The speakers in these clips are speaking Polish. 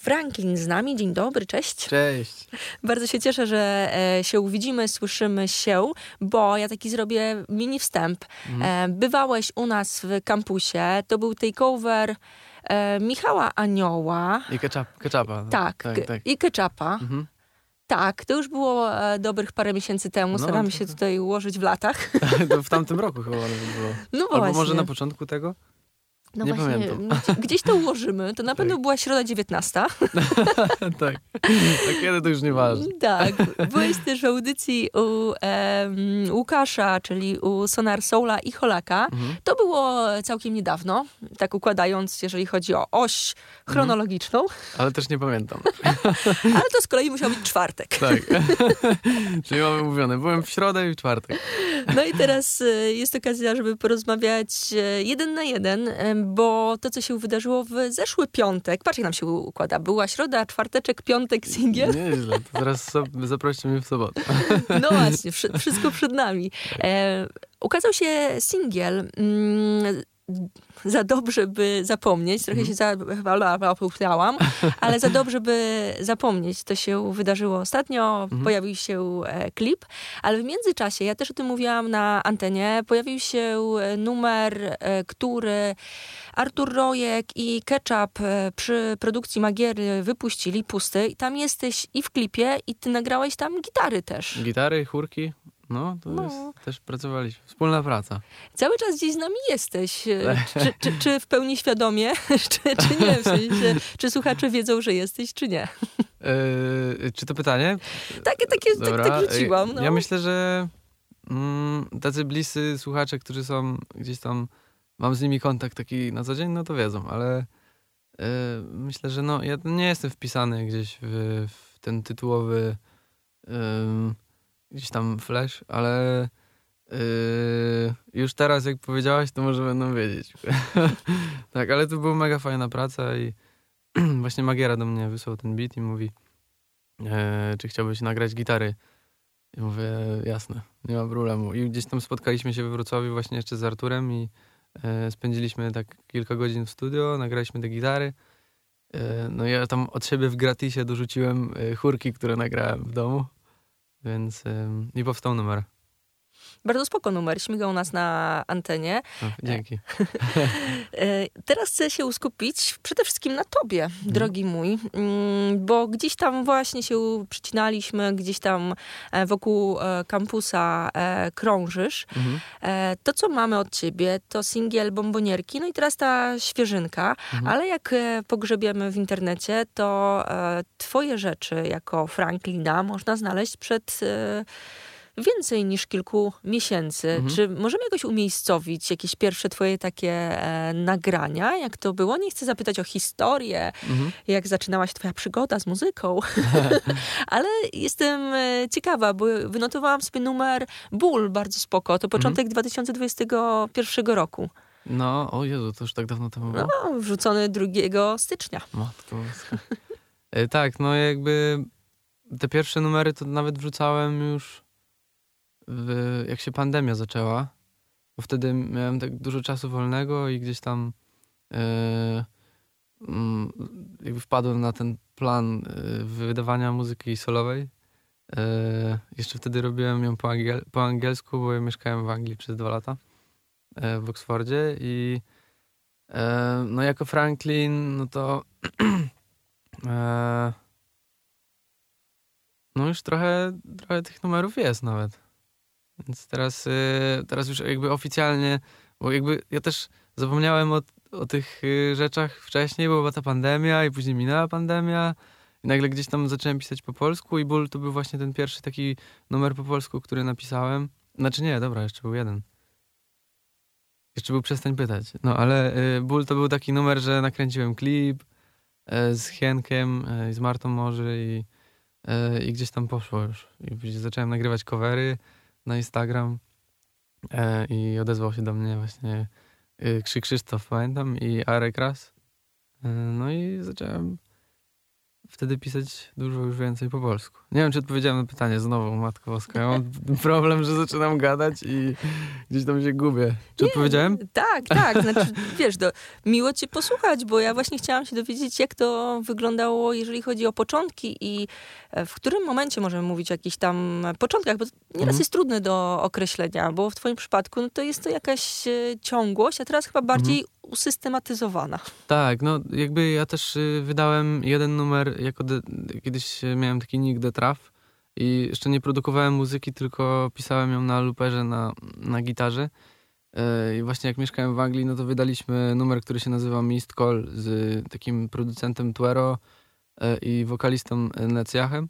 Franklin z nami. Dzień dobry, cześć. Cześć. Bardzo się cieszę, że e, się uwidzimy, słyszymy się, bo ja taki zrobię mini wstęp. Mhm. Bywałeś u nas w kampusie, to był takeover e, Michała Anioła. I ketchup, ketchupa. No. Tak, tak, tak, i ketchupa. Mhm. Tak, to już było e, dobrych parę miesięcy temu. No, Staramy się tutaj ułożyć w latach. w tamtym roku chyba było. No Albo właśnie. może na początku tego? No nie właśnie, pamiętam. Gdzieś to ułożymy. To na pewno tak. była środa 19. tak. A kiedy to już nieważne. tak. Byłeś też w audycji u Łukasza, czyli u Sonar Soula i Holaka. Mhm. To było całkiem niedawno, tak układając, jeżeli chodzi o oś chronologiczną. Mhm. Ale też nie pamiętam. Ale to z kolei musiał być czwartek. tak. Czyli mamy mówione. Byłem w środę i w czwartek. no i teraz e, jest okazja, żeby porozmawiać e, jeden na jeden bo to, co się wydarzyło w zeszły piątek, patrz jak nam się układa, była środa, czwarteczek, piątek, singiel. Nieźle, to teraz zaproście mnie w sobotę. No właśnie, wszystko przed nami. E, ukazał się singiel mm, za dobrze, by zapomnieć. Trochę się zapomniałam, ale za dobrze, by zapomnieć. To się wydarzyło ostatnio. Mhm. Pojawił się e, klip, ale w międzyczasie, ja też o tym mówiłam na antenie, pojawił się e, numer, e, który Artur Rojek i Ketchup przy produkcji Magiery wypuścili, pusty. I tam jesteś i w klipie, i ty nagrałeś tam gitary też. Gitary, chórki, no, to no. Jest, też pracowaliśmy. Wspólna praca. Cały czas gdzieś z nami jesteś. Czy, czy, czy w pełni świadomie, czy, czy nie? W sensie, czy słuchacze wiedzą, że jesteś, czy nie? Yy, czy to pytanie? Takie, takie tak, tak rzuciłam. No. Ja myślę, że mm, tacy bliscy słuchacze, którzy są gdzieś tam, mam z nimi kontakt taki na co dzień, no to wiedzą, ale yy, myślę, że no, ja nie jestem wpisany gdzieś w, w ten tytułowy yy, gdzieś tam flash, ale yy, już teraz jak powiedziałaś, to może będą wiedzieć. tak, ale to była mega fajna praca i właśnie Magiera do mnie wysłał ten beat i mówi, e, czy chciałbyś nagrać gitary. I mówię, jasne, nie ma problemu. I gdzieś tam spotkaliśmy się we Wrocławiu właśnie jeszcze z Arturem i e, spędziliśmy tak kilka godzin w studio, nagraliśmy te gitary. E, no ja tam od siebie w gratisie dorzuciłem chórki, które nagrałem w domu. Więc i powstał numer. Bardzo spoko numer, śmigał nas na antenie. O, dzięki. E, teraz chcę się uskupić przede wszystkim na tobie, mhm. drogi mój, mm, bo gdzieś tam właśnie się przycinaliśmy, gdzieś tam e, wokół e, kampusa krążysz. Mhm. To, co mamy od ciebie, to singiel Bombonierki, no i teraz ta świeżynka, mhm. ale jak pogrzebiemy w internecie, to twoje rzeczy jako Franklina można znaleźć przed więcej niż kilku miesięcy. Mhm. Czy możemy jakoś umiejscowić jakieś pierwsze twoje takie e, nagrania? Jak to było? Nie chcę zapytać o historię, mhm. jak zaczynała się twoja przygoda z muzyką, ale jestem e, ciekawa, bo wynotowałam sobie numer Ból, bardzo spoko. To początek mhm. 2021 roku. No, o Jezu, to już tak dawno temu było. No, wrzucony 2 stycznia. Matko. e, tak, no jakby te pierwsze numery to nawet wrzucałem już w, jak się pandemia zaczęła, bo wtedy miałem tak dużo czasu wolnego i gdzieś tam e, mm, jakby wpadłem na ten plan e, wydawania muzyki solowej. E, jeszcze wtedy robiłem ją po, angiel po angielsku, bo ja mieszkałem w Anglii przez dwa lata w Oksfordzie i no jako Franklin, no to no już trochę, trochę tych numerów jest nawet. Więc teraz, y, teraz już jakby oficjalnie, bo jakby ja też zapomniałem o, o tych y, rzeczach wcześniej, bo była ta pandemia i później minęła pandemia i nagle gdzieś tam zacząłem pisać po polsku i Ból to był właśnie ten pierwszy taki numer po polsku, który napisałem. Znaczy nie, dobra, jeszcze był jeden. Jeszcze był Przestań pytać. No ale y, Ból to był taki numer, że nakręciłem klip y, z Hienkiem y, z Martą Morzy i, y, i gdzieś tam poszło już. I zacząłem nagrywać covery na Instagram e, i odezwał się do mnie właśnie e, Krzyk Krzysztof, pamiętam, i Arek Ras. E, no i zacząłem wtedy pisać dużo już więcej po polsku. Nie wiem, czy odpowiedziałem na pytanie znowu, Matko Boska. Ja mam problem, że zaczynam gadać i gdzieś tam się gubię. Czy Nie, odpowiedziałem? Tak, tak. Znaczy, wiesz, do, miło cię posłuchać, bo ja właśnie chciałam się dowiedzieć, jak to wyglądało, jeżeli chodzi o początki i e, w którym momencie możemy mówić o jakichś tam początkach, bo nieraz Mhm. jest trudne do określenia, bo w twoim przypadku no, to jest to jakaś e, ciągłość, a teraz chyba bardziej Mhm. Usystematyzowana. Tak, no jakby ja też y, wydałem jeden numer, jako de, kiedyś miałem taki nick The Traf i jeszcze nie produkowałem muzyki, tylko pisałem ją na luperze, na, na gitarze. Y, I właśnie jak mieszkałem w Anglii, no to wydaliśmy numer, który się nazywa Mist Call z takim producentem Tuero y, i wokalistą Necjachem,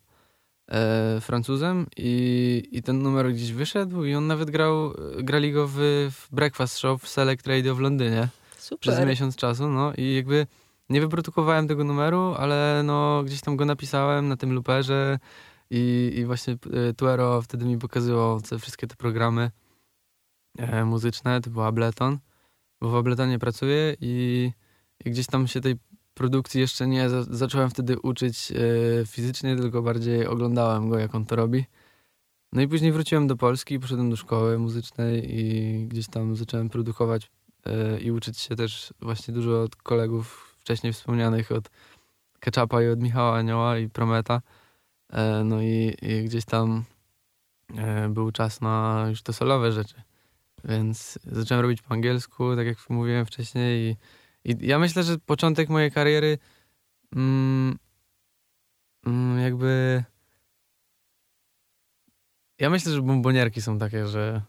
y, Francuzem i, i ten numer gdzieś wyszedł i on nawet grał, grali go w, w Breakfast Show w Select Radio w Londynie przez Super. miesiąc czasu, no i jakby nie wyprodukowałem tego numeru, ale no gdzieś tam go napisałem na tym looperze i, i właśnie e, Tuero wtedy mi pokazywał te wszystkie te programy e, muzyczne, to był Ableton, bo w Abletonie pracuję i, i gdzieś tam się tej produkcji jeszcze nie za, zacząłem wtedy uczyć e, fizycznie, tylko bardziej oglądałem go, jak on to robi. No i później wróciłem do Polski, poszedłem do szkoły muzycznej i gdzieś tam zacząłem produkować i uczyć się też właśnie dużo od kolegów wcześniej wspomnianych, od Ketchupa i od Michała Anioła i Prometa. E, No i, i gdzieś tam e, był czas na już te solowe rzeczy. Więc zacząłem robić po angielsku, tak jak mówiłem wcześniej. I, i ja myślę, że początek mojej kariery mm, mm, jakby... Ja myślę, że bombonierki są takie, że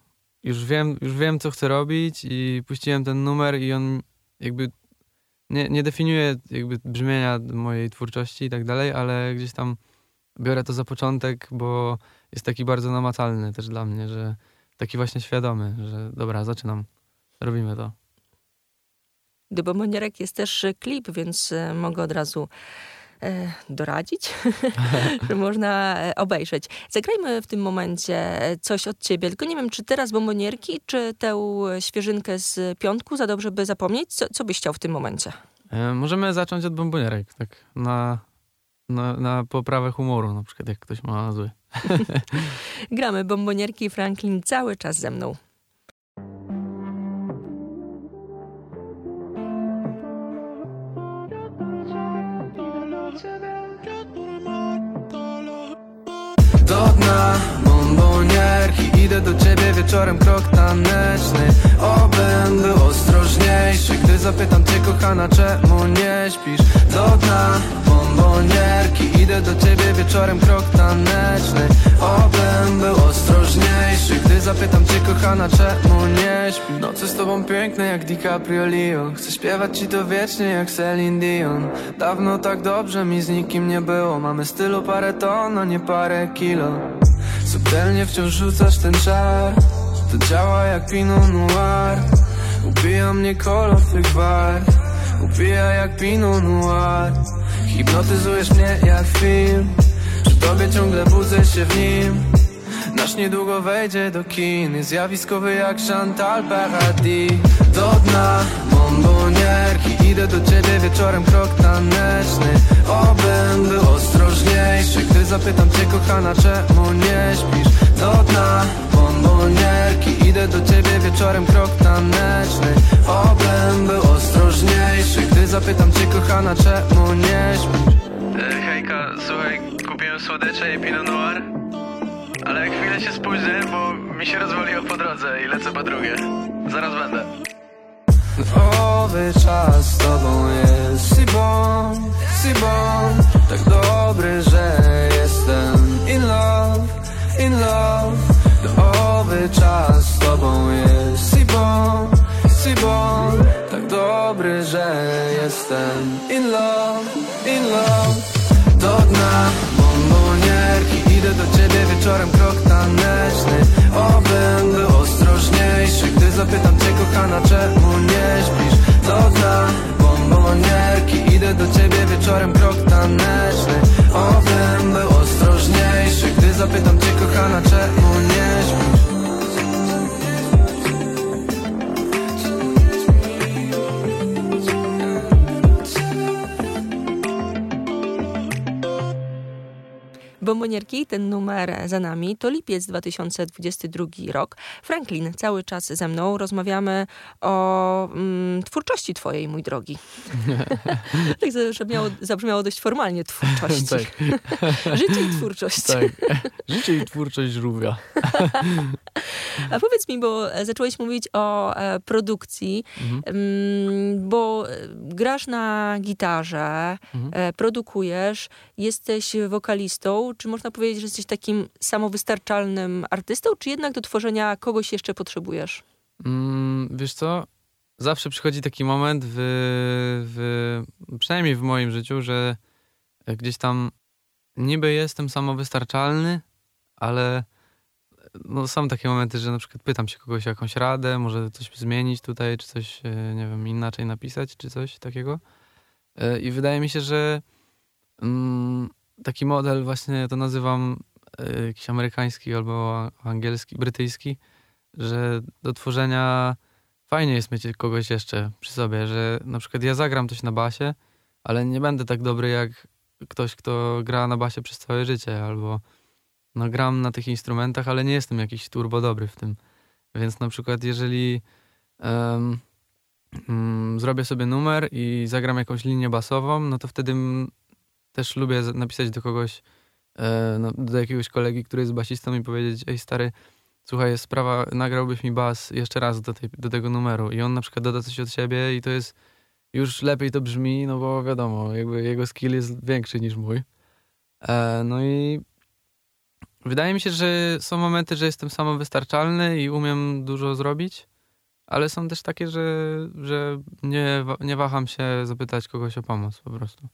już wiem, już wiem, co chcę robić i puściłem ten numer i on jakby nie, nie definiuje jakby brzmienia mojej twórczości i tak dalej, ale gdzieś tam biorę to za początek, bo jest taki bardzo namacalny też dla mnie, że taki właśnie świadomy, że dobra, zaczynam, robimy to. Do Bombonierek jest też e, klip, więc e, mogę od razu doradzić, że można e, obejrzeć. Zagrajmy w tym momencie e, coś od ciebie, tylko nie wiem, czy teraz Bombonierki, czy tę e, świeżynkę z piątku, za dobrze by zapomnieć? Co, co byś chciał w tym momencie? E, możemy zacząć od bombonierek, tak na, na, na poprawę humoru, na przykład jak ktoś ma zły. Gramy Bombonierki Franklin cały czas ze mną. Do dna bombonierki Idę do ciebie wieczorem krok taneczny. Obym był ostrożniejszy Gdy zapytam cię kochana czemu nie śpisz? Do dna bombonierki Idę do ciebie wieczorem krok taneczny. Obym był ostrożniejszy Gdy zapytam cię kochana czemu nie śpisz? Noce z tobą piękne jak DiCaprio Leo. Chcę śpiewać ci to wiecznie jak Celine Dion. Dawno tak dobrze mi z nikim nie było. Mamy stylu parę ton, a nie parę kilo. Subtelnie wciąż rzucasz ten czar. To działa jak Pinot Noir. Ubija mnie kolor twych barw Ubija jak Pinot Noir Hipnotyzujesz mnie jak film Przy tobie ciągle budzę się w nim. Nasz niedługo wejdzie do kin zjawiskowy jak Chantal Paradis. Do dna bombonierki Idę do ciebie wieczorem krok taneczny. Obym był ostrożniejszy Gdy zapytam cię kochana czemu nie śpisz? Do dna bombonierki Idę do ciebie wieczorem krok taneczny. Obym był zapytam cię kochana czemu nie śpisz? E, Hejka, słuchaj, kupiłem słodycze i Pinot Noir Ale chwilę się spóźnię, bo mi się rozwaliło po drodze i lecę po drugie. Zaraz będę. Owy czas z tobą jest si bon, si bon Tak dobry, że jestem in love, in love. Owy czas z tobą jest si bon, si bon Tak dobry, że jestem in love, in love. Do dna bombonierki Idę do ciebie wieczorem krok taneczny. Obym był ostrożniejszy Gdy zapytam cię kochana czemu nie śpisz? Do dna bombonierki Idę do ciebie wieczorem krok taneczny. Obym był ostrożniejszy Gdy zapytam cię kochana czemu nie śpisz Bombonierki, ten numer za nami, to lipiec 2022 rok. Franklin, cały czas ze mną rozmawiamy o mm, twórczości twojej, mój drogi. tak zabrzmiało, zabrzmiało dość formalnie, twórczości. tak, Życie i twórczość. tak. Życie i twórczość żółwia. A powiedz mi, bo zacząłeś mówić o e, produkcji, Mhm. mm, bo e, grasz na gitarze, Mhm. e, produkujesz, jesteś wokalistą. Czy można powiedzieć, że jesteś takim samowystarczalnym artystą, czy jednak do tworzenia kogoś jeszcze potrzebujesz? Mm, wiesz co? Zawsze przychodzi taki moment, w, w, przynajmniej w moim życiu, że gdzieś tam niby jestem samowystarczalny, ale no, są takie momenty, że na przykład pytam się kogoś o jakąś radę, może coś zmienić tutaj, czy coś, e, nie wiem, inaczej napisać, czy coś takiego. E, I wydaje mi się, że mm, taki model właśnie to nazywam e, jakiś amerykański albo angielski, brytyjski, że do tworzenia fajnie jest mieć kogoś jeszcze przy sobie, że na przykład ja zagram coś na basie, ale nie będę tak dobry jak ktoś, kto gra na basie przez całe życie, albo no gram na tych instrumentach, ale nie jestem jakiś turbo dobry w tym. Więc na przykład jeżeli em, mm, zrobię sobie numer i zagram jakąś linię basową, no to wtedy też lubię napisać do kogoś, e, no, do jakiegoś kolegi, który jest basistą i powiedzieć, ej stary, słuchaj, jest sprawa, nagrałbyś mi bas jeszcze raz do, tej, do tego numeru i on na przykład doda coś od siebie i to jest, już lepiej to brzmi, no bo wiadomo, jakby jego skill jest większy niż mój. E, no i wydaje mi się, że są momenty, że jestem samowystarczalny i umiem dużo zrobić, ale są też takie, że, że nie, nie waham się zapytać kogoś o pomoc po prostu.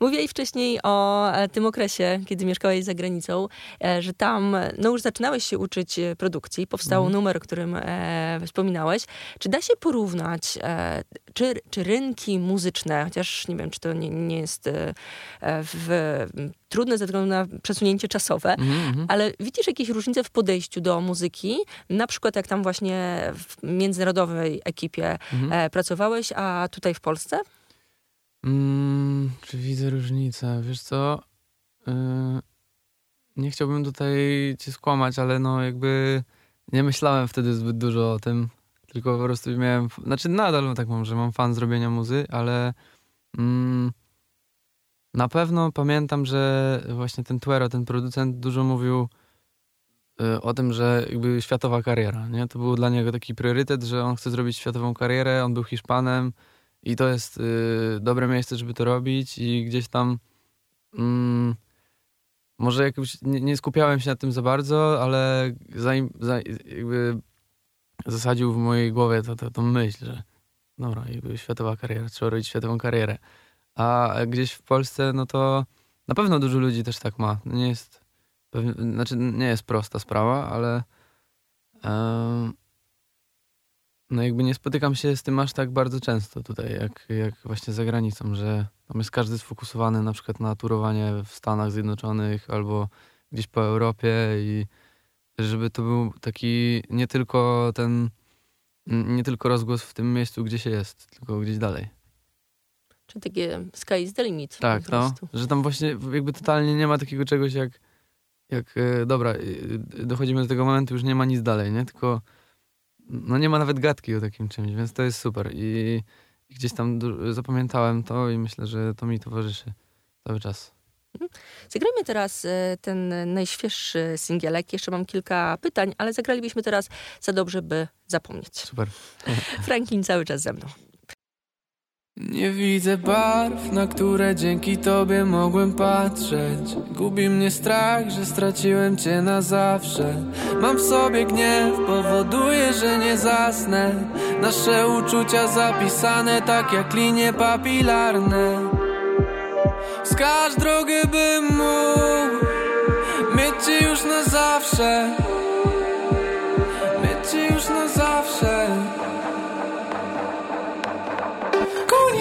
Mówiłeś wcześniej o e, tym okresie, kiedy mieszkałeś za granicą, e, że tam no już zaczynałeś się uczyć e, produkcji, powstał Mhm. numer, o którym e, wspominałeś. Czy da się porównać, e, czy, czy rynki muzyczne, chociaż nie wiem, czy to nie, nie jest e, w, trudne ze względu na przesunięcie czasowe, Mhm, mhm. ale widzisz jakieś różnice w podejściu do muzyki? Na przykład jak tam właśnie w międzynarodowej ekipie Mhm. pracowałeś, a tutaj w Polsce? Mm, czy widzę różnicę? Wiesz co? Yy, nie chciałbym tutaj cię skłamać, ale no jakby nie myślałem wtedy zbyt dużo o tym. Tylko po prostu miałem. Znaczy, nadal tak mam, że mam fan zrobienia muzy, ale mm, na pewno pamiętam, że właśnie ten Tuero, ten producent, dużo mówił y, o tym, że jakby światowa kariera, nie? To był dla niego taki priorytet, że on chce zrobić światową karierę, on był Hiszpanem, i to jest y, dobre miejsce, żeby to robić i gdzieś tam mm, może jakoś nie, nie skupiałem się na tym za bardzo, ale za, jakby zasadził w mojej głowie to, to, myśl, że dobra, jakby światowa kariera, trzeba robić światową karierę. A gdzieś w Polsce, no to na pewno dużo ludzi też tak ma. Nie jest, pewnie, znaczy nie jest prosta sprawa, ale no jakby nie spotykam się z tym aż tak bardzo często tutaj, jak, jak właśnie za granicą, że tam jest każdy sfokusowany na przykład na turowanie w Stanach Zjednoczonych albo gdzieś po Europie i żeby to był taki nie tylko ten, nie tylko rozgłos w tym miejscu, gdzie się jest, tylko gdzieś dalej. Czy takie sky is the limit? Tak, no, że tam właśnie jakby totalnie nie ma takiego czegoś jak, jak e, dobra, e, dochodzimy do tego momentu, już nie ma nic dalej, nie? Tylko no nie ma nawet gadki o takim czymś, więc to jest super i, i gdzieś tam zapamiętałem to i myślę, że to mi towarzyszy cały czas. Zagrajmy teraz e, ten najświeższy singielek. Jeszcze mam kilka pytań, ale zagralibyśmy teraz za dobrze, by zapomnieć. Super. Franklin cały czas ze mną. Nie widzę barw, na które dzięki tobie mogłem patrzeć. Gubi mnie strach, że straciłem cię na zawsze. Mam w sobie gniew, powoduje, że nie zasnę. Nasze uczucia zapisane tak jak linie papilarne. Wskaż drogę, bym mógł Mieć cię już na zawsze. Mieć cię już na zawsze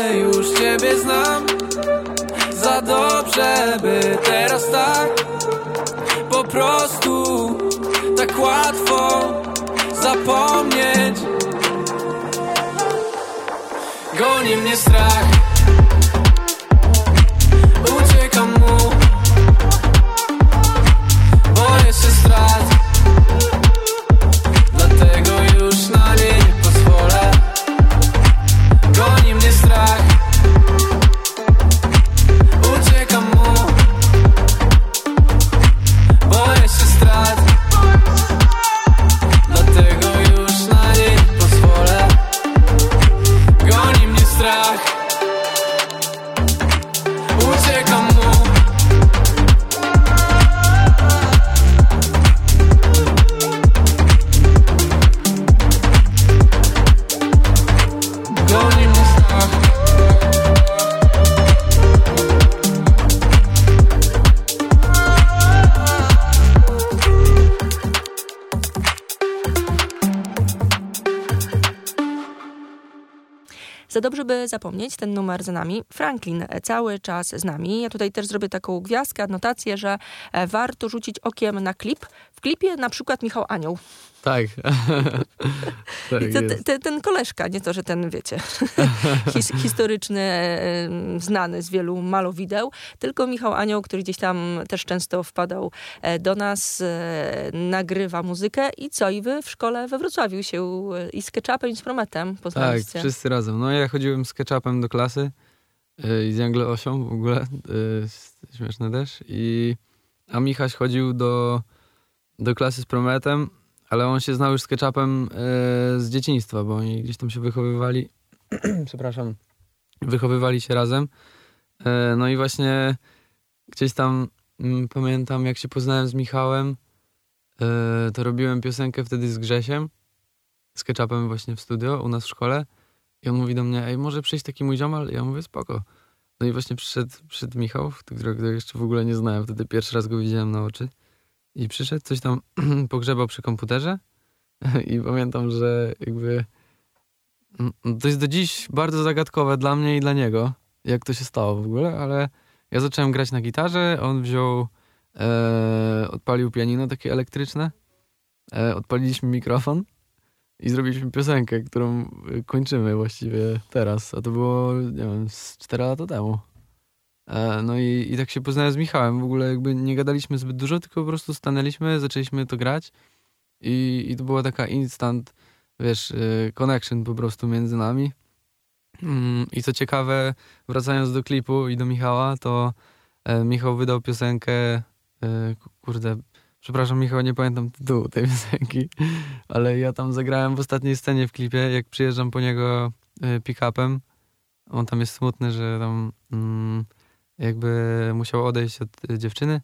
już ciebie znam. Za dobrze, by teraz tak. Po prostu Tak łatwo Zapomnieć. Goni mnie strach zapomnieć, ten numer za nami. Franklin e, cały czas z nami. Ja tutaj też zrobię taką gwiazdkę, adnotację, że e, warto rzucić okiem na klip. W klipie na przykład Michał Anioł. Tak. tak I te, ten koleżka, nie to, że ten, wiecie, his, historyczny, znany z wielu malowideł, tylko Michał Anioł, który gdzieś tam też często wpadał e, do nas, e, nagrywa muzykę i co? I wy w szkole we Wrocławiu się e, i z Ketchupem i z Prometem Tak, poznaliście. wszyscy razem. No ja chodziłem z ketchupem do klasy i z Jangle Osią w ogóle, śmieszne też. I, a Michaś chodził do, do klasy z Prometem, ale on się znał już z ketchupem yy, z dzieciństwa, bo oni gdzieś tam się wychowywali, przepraszam, wychowywali się razem. Yy, no i właśnie gdzieś tam mm, pamiętam, jak się poznałem z Michałem, yy, to robiłem piosenkę wtedy z Grzesiem, z ketchupem właśnie w studio u nas w szkole. I on mówi do mnie, ej, może przyjść taki mój ziomal? Ja mówię, spoko. No i właśnie przyszedł, przyszedł Michał, którego jeszcze w ogóle nie znałem. Wtedy pierwszy raz go widziałem na oczy. I przyszedł, coś tam pogrzebał przy komputerze. I pamiętam, że jakby mm, to jest do dziś bardzo zagadkowe dla mnie i dla niego, jak to się stało w ogóle, ale ja zacząłem grać na gitarze, on wziął, e, odpalił pianino takie elektryczne, e, odpaliliśmy mikrofon i zrobiliśmy piosenkę, którą kończymy właściwie teraz, a to było, nie wiem, z 4 lata temu. E, No i, i tak się poznałem z Michałem. W ogóle jakby nie gadaliśmy zbyt dużo, tylko po prostu stanęliśmy, zaczęliśmy to grać i, i to była taka instant, wiesz, y, connection po prostu między nami. Mm, I co ciekawe, wracając do klipu i do Michała, to e, Michał wydał piosenkę, e, ku- kurde, przepraszam Michał, nie pamiętam tytułu tej piosenki, ale ja tam zagrałem w ostatniej scenie w klipie, jak przyjeżdżam po niego e, pick-upem. On tam jest smutny, że tam mm, jakby musiał odejść od e, dziewczyny.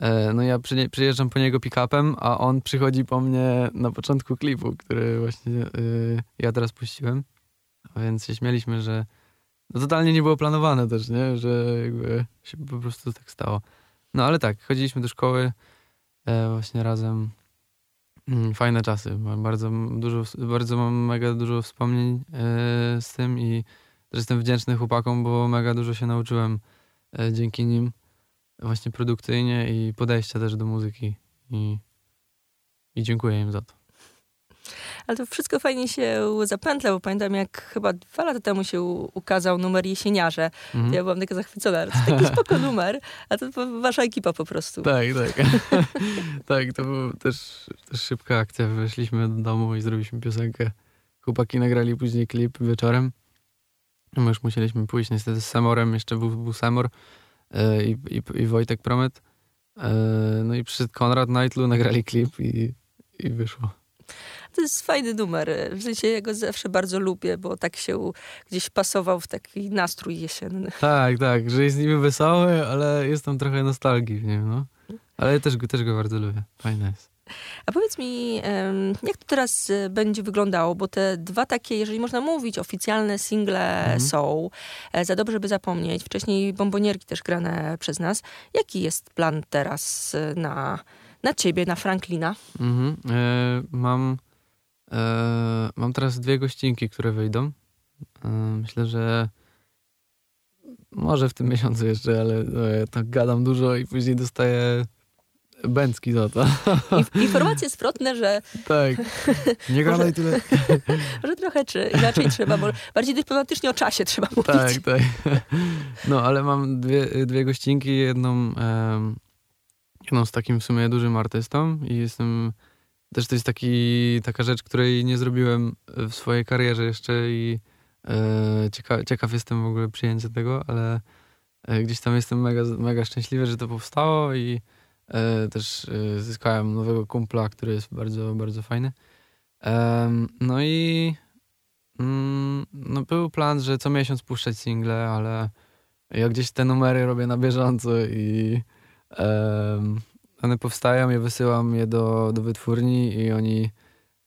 E, No ja przy, przyjeżdżam po niego pick-upem, a on przychodzi po mnie na początku klipu, który właśnie e, ja teraz puściłem. Więc się śmialiśmy, że no totalnie nie było planowane też, nie? Że jakby się po prostu tak stało. No ale tak, chodziliśmy do szkoły e, właśnie razem. Mm, Fajne czasy. Bardzo dużo, bardzo mam mega dużo wspomnień e, z tym i też jestem wdzięczny chłopakom, bo mega dużo się nauczyłem dzięki nim właśnie produkcyjnie i podejścia też do muzyki i, i dziękuję im za to. Ale to wszystko fajnie się zapętla, bo pamiętam jak chyba dwa lata temu się ukazał numer Jesieniarze. Mhm. Ja byłam taka zachwycona, to taki spoko numer, a to wasza ekipa po prostu. Tak, tak. tak, to była też, też szybka akcja. Weszliśmy do domu i zrobiliśmy piosenkę. Chłopaki nagrali później klip wieczorem. My już musieliśmy pójść niestety z Samorem, jeszcze był, był Samor e, i, i, Wojtek Promet. E, no i przyszedł Konrad Nightlu, nagrali klip i, i wyszło. To jest fajny numer. W sensie ja go zawsze bardzo lubię, bo tak się gdzieś pasował w taki nastrój jesienny. Tak, tak, że jest niby wesoły, ale jest tam trochę nostalgii w nim, no. Ale też, go- też go bardzo lubię. Fajne jest. A powiedz mi, jak to teraz e, będzie wyglądało? Bo te dwa takie, jeżeli można mówić, oficjalne single Mhm. są. E, Za dobrze, by zapomnieć. Wcześniej bombonierki też grane przez nas. Jaki jest plan teraz e, na, na ciebie, na Franklina? Mhm. E, mam, e, mam teraz dwie gościnki, które wyjdą. E, myślę, że może w tym miesiącu jeszcze, ale tak gadam dużo i później dostaję bęcki za to. Inf- informacje zwrotne, że, tak. Nie gadaj tyle. że trochę czy inaczej trzeba, bo bardziej dyplomatycznie o czasie trzeba mówić. Tak, tak. No, ale mam dwie, dwie gościnki, jedną, em, jedną z takim w sumie dużym artystą i jestem, też to jest taki, taka rzecz, której nie zrobiłem w swojej karierze jeszcze i e, cieka, ciekaw jestem w ogóle przyjęcia tego, ale e, gdzieś tam jestem mega, mega szczęśliwy, że to powstało i też e, zyskałem nowego kumpla, który jest bardzo, bardzo fajny. No i Mm, no był plan, że co miesiąc puszczać single, ale ja gdzieś te numery robię na bieżąco i one powstają, ja wysyłam je do, do wytwórni i oni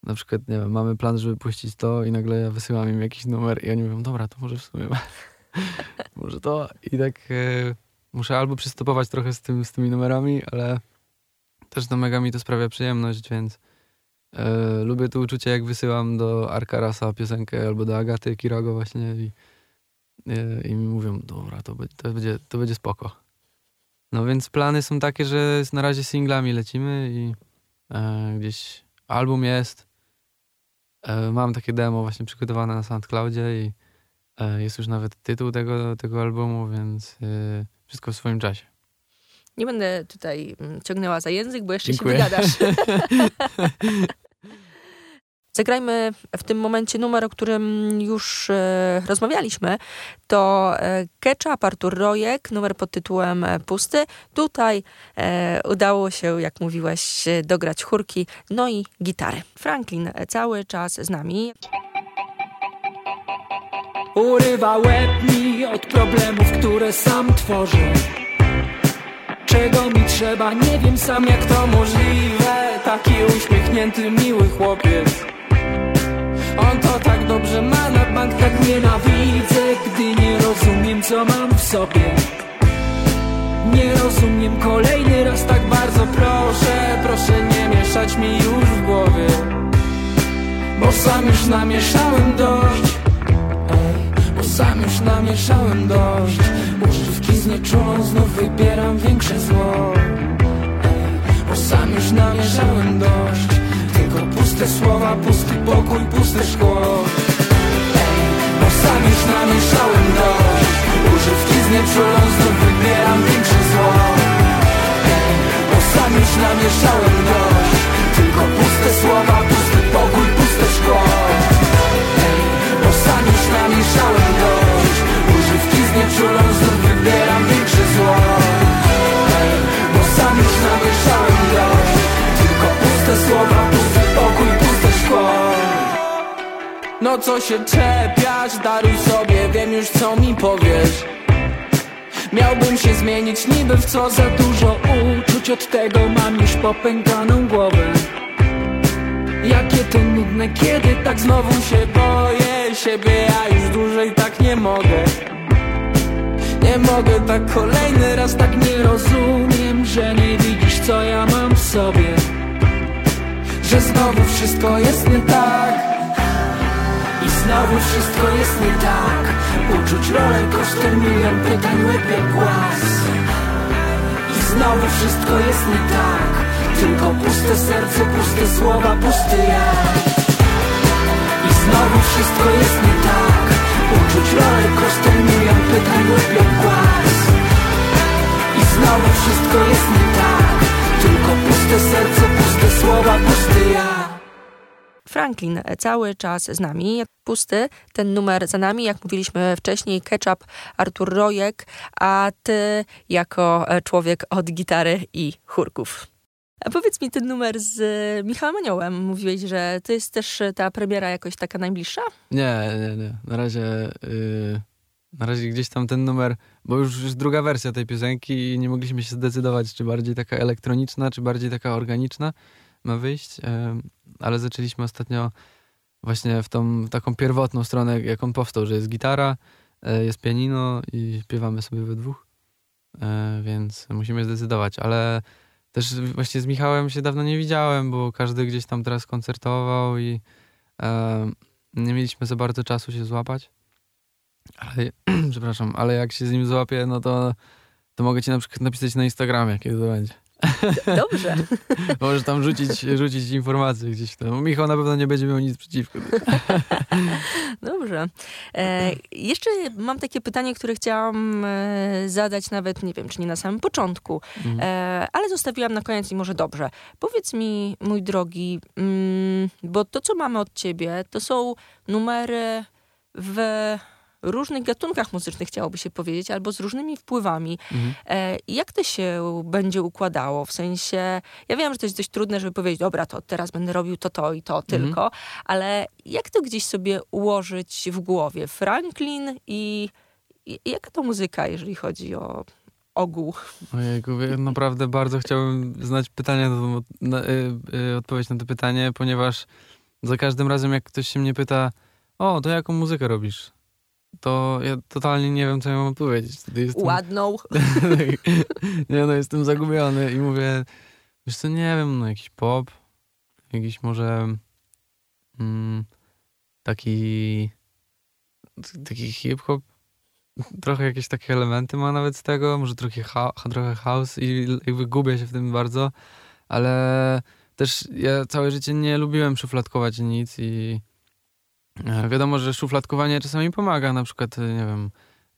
na przykład, nie wiem, mamy plan, żeby puścić to i nagle ja wysyłam im jakiś numer i oni mówią, dobra, to może w sumie może to i tak e, muszę albo przystopować trochę z, tym, z tymi numerami, ale też no mega mi to sprawia przyjemność, więc E, lubię to uczucie, jak wysyłam do Arkarasa piosenkę albo do Agaty Kirago właśnie i, e, i mi mówią, dobra, to, to, będzie, to będzie spoko. No więc plany są takie, że na razie singlami lecimy i e, gdzieś album jest. Mam takie demo właśnie przygotowane na SoundCloudzie i jest już nawet tytuł tego, tego albumu, więc wszystko w swoim czasie. Nie będę tutaj mm, ciągnęła za język, bo jeszcze Dziękuję. się wygadasz. Zagrajmy w tym momencie numer, o którym już e, rozmawialiśmy. To e, Ketchup, Artur Rojek, numer pod tytułem e, Pusty. Tutaj e, udało się, jak mówiłeś, e, dograć chórki, no i gitary. Franklin e, cały czas z nami. Urywa łeb mi od problemów, które sam tworzę Czego mi trzeba, nie wiem sam jak to możliwe. Taki uśmiechnięty, miły chłopiec. On to tak dobrze ma, na bank tak nienawidzę Gdy nie rozumiem co mam w sobie. Nie rozumiem kolejny raz tak bardzo proszę. Proszę nie mieszać mi już w głowie. Bo sam już namieszałem dość sam już namieszałem dość. Używki znieczulą znów wybieram większe zło. Bo sam już namieszałem dość. Tylko puste słowa, pusty pokój, puste szkło. Bo sam już namieszałem dość. Używki znieczulą znów wybieram większe zło. Bo sam już namieszałem dość. Tylko puste słowa, pusty pokój, puste szkło. Bo sam już namieszałem Znieczulą znów wybieram większe zło Bo sam już namieszałem dość Tylko puste słowa, pusty pokój, puste szkło No co się czepiasz, daruj sobie, wiem już co mi powiesz. Miałbym się zmienić niby w co za dużo uczuć. Od tego mam już popękaną głowę. Jakie to nudne, kiedy tak znowu się boję siebie Ja już dłużej tak nie mogę Nie mogę tak kolejny raz, tak nie rozumiem Że nie widzisz co ja mam w sobie. Że znowu wszystko jest nie tak. I znowu wszystko jest nie tak. Uczuć rolę kosztem milion pytań, łeb jak głaz. I znowu wszystko jest nie tak. Tylko puste serce, puste słowa, pusty ja. I znowu wszystko jest nie tak Uczuć rolę kosztem milion pytań, jak głaz I znowu wszystko jest nie tak Tylko puste serce, puste słowa, pusty ja Franklin cały czas z nami. Pusty, ten numer za nami, jak mówiliśmy wcześniej, Ketchup, Artur Rojek, a ty jako e, człowiek od gitary i chórków. A powiedz mi ten numer z e, Michałem Aniołem. Mówiłeś, że to jest też e, ta premiera jakoś taka najbliższa? Nie, nie, nie. Na razie, yy, na razie gdzieś tam ten numer, bo już jest druga wersja tej piosenki i nie mogliśmy się zdecydować, czy bardziej taka elektroniczna, czy bardziej taka organiczna. ma wyjść, e, ale zaczęliśmy ostatnio właśnie w tą taką pierwotną stronę, jak on powstał, że jest gitara, e, jest pianino i śpiewamy sobie we dwóch, więc musimy zdecydować, ale też właśnie z Michałem się dawno nie widziałem, bo każdy gdzieś tam teraz koncertował i e, nie mieliśmy za bardzo czasu się złapać. Ale, przepraszam, ale jak się z nim złapię, no to, to mogę ci na przykład napisać na Instagramie, kiedy to będzie. Dobrze. Możesz tam rzucić, rzucić informacje gdzieś tam. Michał na pewno nie będzie miał nic przeciwko. Dobrze. E, jeszcze mam takie pytanie, które chciałam e, zadać nawet, nie wiem, czy nie na samym początku, Mhm. e, ale zostawiłam na koniec i może dobrze. Powiedz mi, mój drogi, mm, bo to, co mamy od ciebie, to są numery w różnych gatunkach muzycznych, chciałoby się powiedzieć, albo z różnymi wpływami. Mhm. E, jak to się będzie układało? W sensie, ja wiem, że to jest dość trudne, żeby powiedzieć, dobra, to teraz będę robił to, to i to Mhm. tylko, ale jak to gdzieś sobie ułożyć w głowie? Franklin i, i jaka to muzyka, jeżeli chodzi o ogół? Ojejku, naprawdę bardzo chciałbym znać pytanie, na, na, y, y, odpowiedź na to pytanie, ponieważ za każdym razem, jak ktoś się mnie pyta, o, to jaką muzykę robisz? To ja totalnie nie wiem, co ja mam odpowiedzieć. Wtedy jestem, Ładną? nie no, jestem zagubiony i mówię, wiesz co, nie wiem, no jakiś pop, jakiś może mm, taki taki hip-hop, trochę jakieś takie elementy ma nawet z tego, może trochę, ha, trochę house i jakby gubię się w tym bardzo, ale też ja całe życie nie lubiłem szufladkować nic i wiadomo, że szufladkowanie czasami pomaga, na przykład, e, nie wiem, e,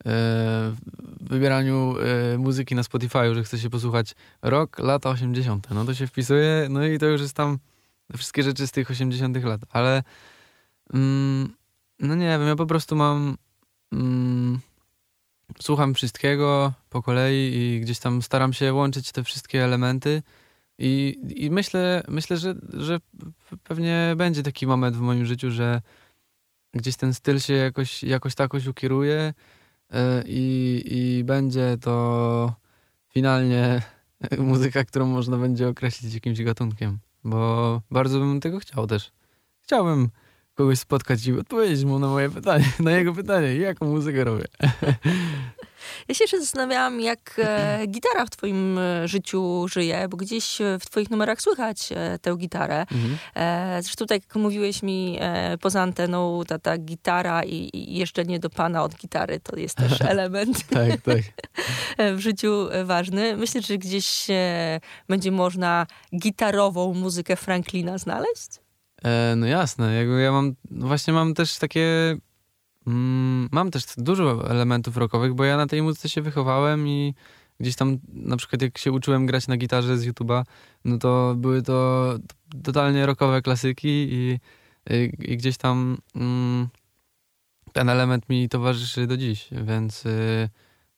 w wybieraniu e, muzyki na Spotify, że chce się posłuchać rok, lata 80. No to się wpisuje, no i to już jest tam wszystkie rzeczy z tych 80 lat, ale mm, no nie wiem, ja po prostu mam mm, słucham wszystkiego po kolei i gdzieś tam staram się łączyć te wszystkie elementy i, i myślę, myślę że, że pewnie będzie taki moment w moim życiu, że gdzieś ten styl się jakoś, jakoś takoś ukieruje e, i, i będzie to finalnie muzyka, którą można będzie określić jakimś gatunkiem, bo bardzo bym tego chciał też. Chciałbym kogoś spotkać i odpowiedzieć mu na moje pytanie, na jego pytanie, jaką muzykę robię. Ja się jeszcze zastanawiałam, jak e, gitara w twoim e, życiu żyje, bo gdzieś e, w twoich numerach słychać tę gitarę. Mhm. E, zresztą tak jak mówiłeś mi poza anteną, ta, ta gitara i, i jeżdżenie do pana od gitary to jest też element Tak, tak. w życiu ważny. Myślę, że gdzieś będzie można gitarową muzykę Franklina znaleźć. E, no jasne, jakby ja mam, no właśnie mam też takie, mm, mam też dużo elementów rockowych, bo ja na tej muzyce się wychowałem i gdzieś tam, na przykład jak się uczyłem grać na gitarze z YouTube'a, no to były to totalnie rockowe klasyki i, i, i gdzieś tam mm, ten element mi towarzyszy do dziś, więc y,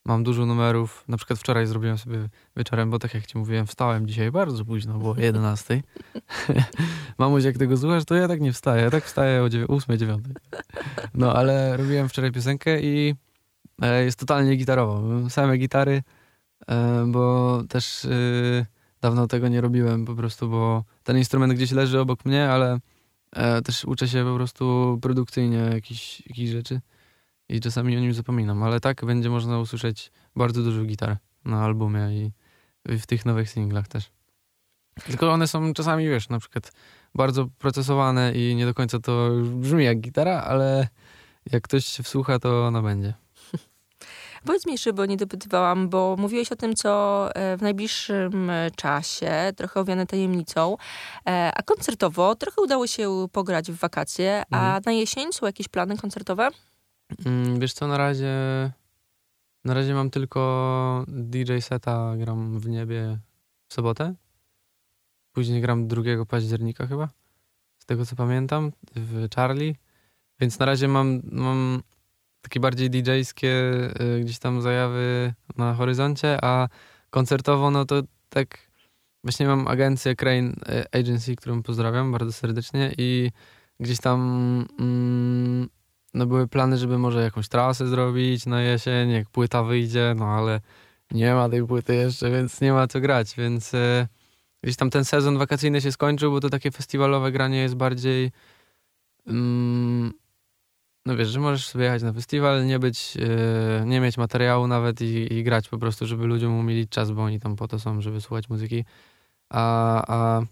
mam dużo numerów. Na przykład wczoraj zrobiłem sobie wieczorem, bo tak jak ci mówiłem, wstałem dzisiaj bardzo późno, było 11. Mamuś, jak tego słuchasz, to ja tak nie wstaję. Ja tak wstaję o 8, 9. No, ale robiłem wczoraj piosenkę i e, jest totalnie gitarowo. Same gitary, e, bo też e, dawno tego nie robiłem po prostu, bo ten instrument gdzieś leży obok mnie, ale e, też uczę się po prostu produkcyjnie jakichś, jakichś rzeczy i czasami o nim zapominam, ale tak będzie można usłyszeć bardzo dużo gitar na albumie i w tych nowych singlach też. Tylko one są czasami, wiesz, na przykład bardzo procesowane i nie do końca to brzmi jak gitara, ale jak ktoś się wsłucha, to ona będzie. Powiedz mi jeszcze, bo nie dopytywałam, bo mówiłeś o tym, co e, w najbliższym e, czasie, trochę owiane tajemnicą, e, a koncertowo trochę udało się pograć w wakacje, a Mhm. na jesień są jakieś plany koncertowe? Mm, wiesz co, na razie na razie mam tylko DJ seta, gram w niebie w sobotę. Później gram 2 października chyba, z tego co pamiętam, w Charlie. Więc na razie mam, mam takie bardziej DJ-skie y, gdzieś tam zajawy na horyzoncie, a koncertowo no to tak właśnie mam agencję Crane y, Agency, którą pozdrawiam bardzo serdecznie i gdzieś tam mm, no były plany, żeby może jakąś trasę zrobić na jesień, jak płyta wyjdzie, no ale nie ma tej płyty jeszcze, więc nie ma co grać, więc e, gdzieś tam ten sezon wakacyjny się skończył, bo to takie festiwalowe granie jest bardziej mm, no wiesz, że możesz sobie jechać na festiwal, nie być, yy, nie mieć materiału nawet i, i, grać po prostu, żeby ludziom umilić czas, bo oni tam po to są, żeby słuchać muzyki. A, a,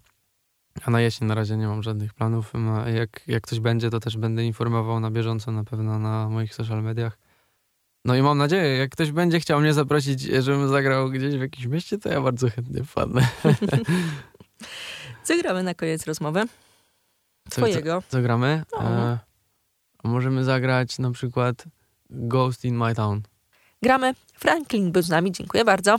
a na jesień na razie nie mam żadnych planów. No, jak, jak coś będzie, to też będę informował na bieżąco na pewno na moich social mediach. No i mam nadzieję, jak ktoś będzie chciał mnie zaprosić, żebym zagrał gdzieś w jakimś mieście, to ja bardzo chętnie wpadnę. Co gramy na koniec rozmowy? Twojego. Co, co, co gramy? No. E, możemy zagrać na przykład Ghost in My Town. Gramy. Franklin był z nami. Dziękuję bardzo.